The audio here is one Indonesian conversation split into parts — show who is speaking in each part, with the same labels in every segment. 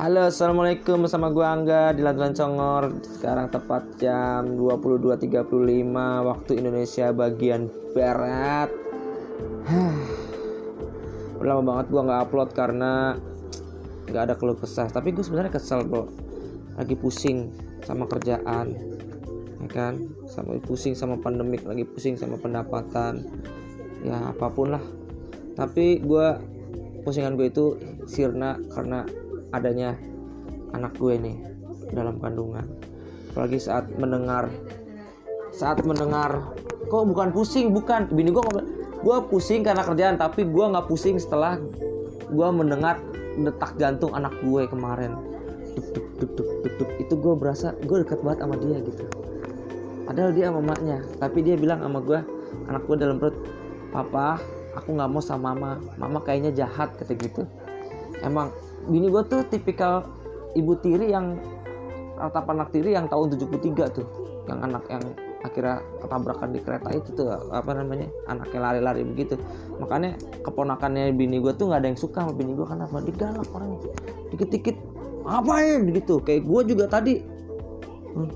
Speaker 1: Halo assalamualaikum. Bersama gue Angga di Lantulan Congor Sekarang tepat jam 22.35 waktu Indonesia bagian Barat. Udah lama banget gue gak upload karena gak ada keluh kesah. Tapi gue sebenarnya kesel bro. Lagi pusing sama kerjaan ya kan? Sama pusing sama pandemik lagi pusing sama pendapatan ya apa pun lah. Tapi gue pusingan gue itu sirna karena adanya anak gue nih dalam kandungan. Apalagi saat mendengar saat mendengar kok bukan pusing bukan. Bini gue gue pusing karena kerjaan tapi gue nggak pusing setelah gue mendengar detak jantung anak gue kemarin. Duk duk duk, duk. itu gue berasa gue dekat banget sama dia gitu. Padahal dia sama maknya tapi dia bilang sama gue anak gue dalam perut papa aku nggak mau sama mama. Mama kayaknya jahat kata gitu. Emang bini gue tuh tipikal ibu tiri yang rata anak tiri yang tahun 73 tuh. Yang anak yang akhirnya ketabrakan di kereta itu tuh apa namanya anaknya lari-lari begitu. Makanya keponakannya bini gue tuh nggak ada yang suka sama bini gue karena apa? Dia galak orang dikit-dikit ngapain? Gitu. Kayak gue juga tadi hmm,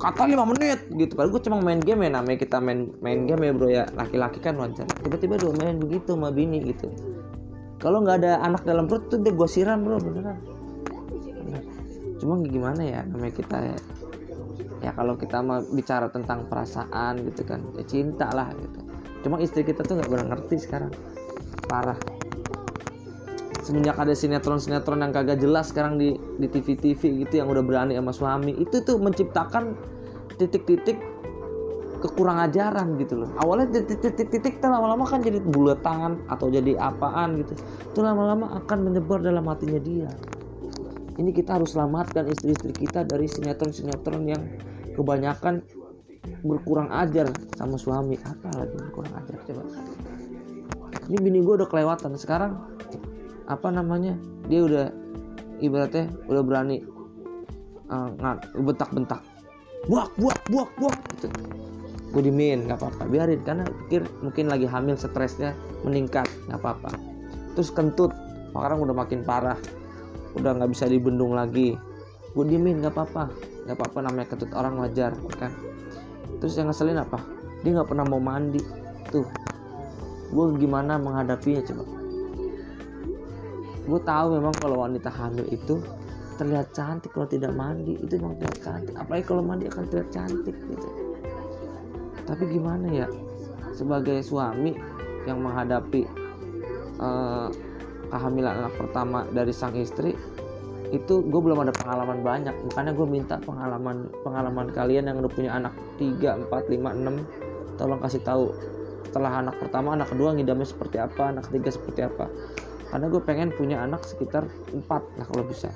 Speaker 1: kata lima menit. Gitu. Padahal gue cuma main game ya namanya kita main main game ya bro ya. Laki-laki kan wajar tiba-tiba dua main begitu sama bini gitu kalau nggak ada anak dalam perut tuh dia gue siram bro beneran. Cuma gimana ya namanya kita ya, ya kalau kita mau bicara tentang perasaan gitu kan ya cinta lah gitu. Cuma istri kita tuh nggak pernah ngerti sekarang. Parah. Semenjak ada sinetron-sinetron yang kagak jelas sekarang di di TV-TV gitu yang udah berani sama suami itu tuh menciptakan titik-titik kekurang ajaran gitu loh. Awalnya titik-titik lama-lama kan jadi bulatan atau jadi apaan gitu. Itu lama-lama akan menyebar dalam hatinya dia. Ini kita harus selamatkan istri-istri kita dari sinetron-sinetron yang kebanyakan berkurang ajar sama suami. Apa lagi berkurang ajar? Coba. Ini bini gue udah kelewatan. Sekarang apa namanya? Dia udah ibaratnya udah berani uh, bentak-bentak. Buak buak buak buak gitu gue dimin nggak apa-apa. Biarin karena pikir mungkin lagi hamil stresnya meningkat nggak apa-apa. Terus kentut sekarang udah makin parah udah nggak bisa dibendung lagi. Gue dimin nggak apa-apa. Nggak apa-apa namanya kentut orang wajar kan? Terus yang ngeselin apa? Dia nggak pernah mau mandi. Tuh gue gimana menghadapinya coba? Gue tahu memang kalau wanita hamil itu terlihat cantik kalau tidak mandi. Itu memang terlihat cantik. Apalagi kalau mandi akan terlihat cantik gitu tapi gimana ya? Sebagai suami yang menghadapi uh, kehamilan anak pertama dari sang istri itu gue belum ada pengalaman banyak. Makanya gue minta pengalaman pengalaman kalian yang udah punya anak 3, 4, 5, 6 tolong kasih tahu setelah anak pertama anak kedua ngidamnya seperti apa anak ketiga seperti apa. Karena gue pengen punya anak sekitar 4 lah kalau bisa.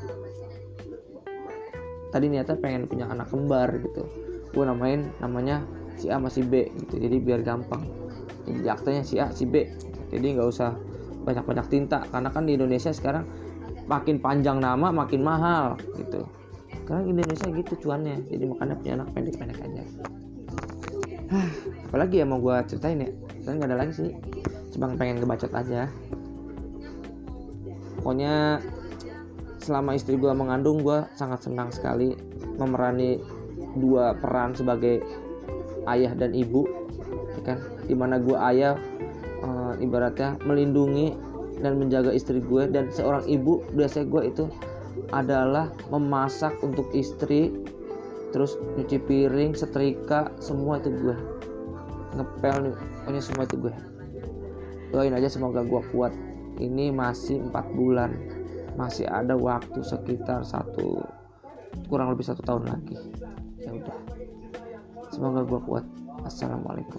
Speaker 1: Tadi niatnya pengen punya anak kembar gitu. Gue namain namanya si A masih B gitu. Jadi biar gampang. Jadi aktenya si A si B. Jadi nggak usah banyak-banyak tinta. Karena kan di Indonesia sekarang makin panjang nama makin mahal gitu. Sekarang Indonesia gitu cuannya. Jadi makanya punya anak pendek-pendek aja. Apalagi ya mau gue ceritain ya. Dan nggak ada lagi sih. Cuma pengen ngebacot aja. Pokoknya selama istri gue mengandung gue sangat senang sekali memerani dua peran sebagai ayah dan ibu ya kan? Di mana gue ayah e, ibaratnya melindungi dan menjaga istri gue dan seorang ibu biasanya gue itu adalah memasak untuk istri terus nyuci piring setrika semua itu gue ngepel nih pokoknya semua itu gue doain aja semoga gue kuat. Ini masih empat bulan. Masih ada waktu sekitar satu kurang lebih satu tahun lagi. Ya udah Semoga gue kuat. Assalamualaikum.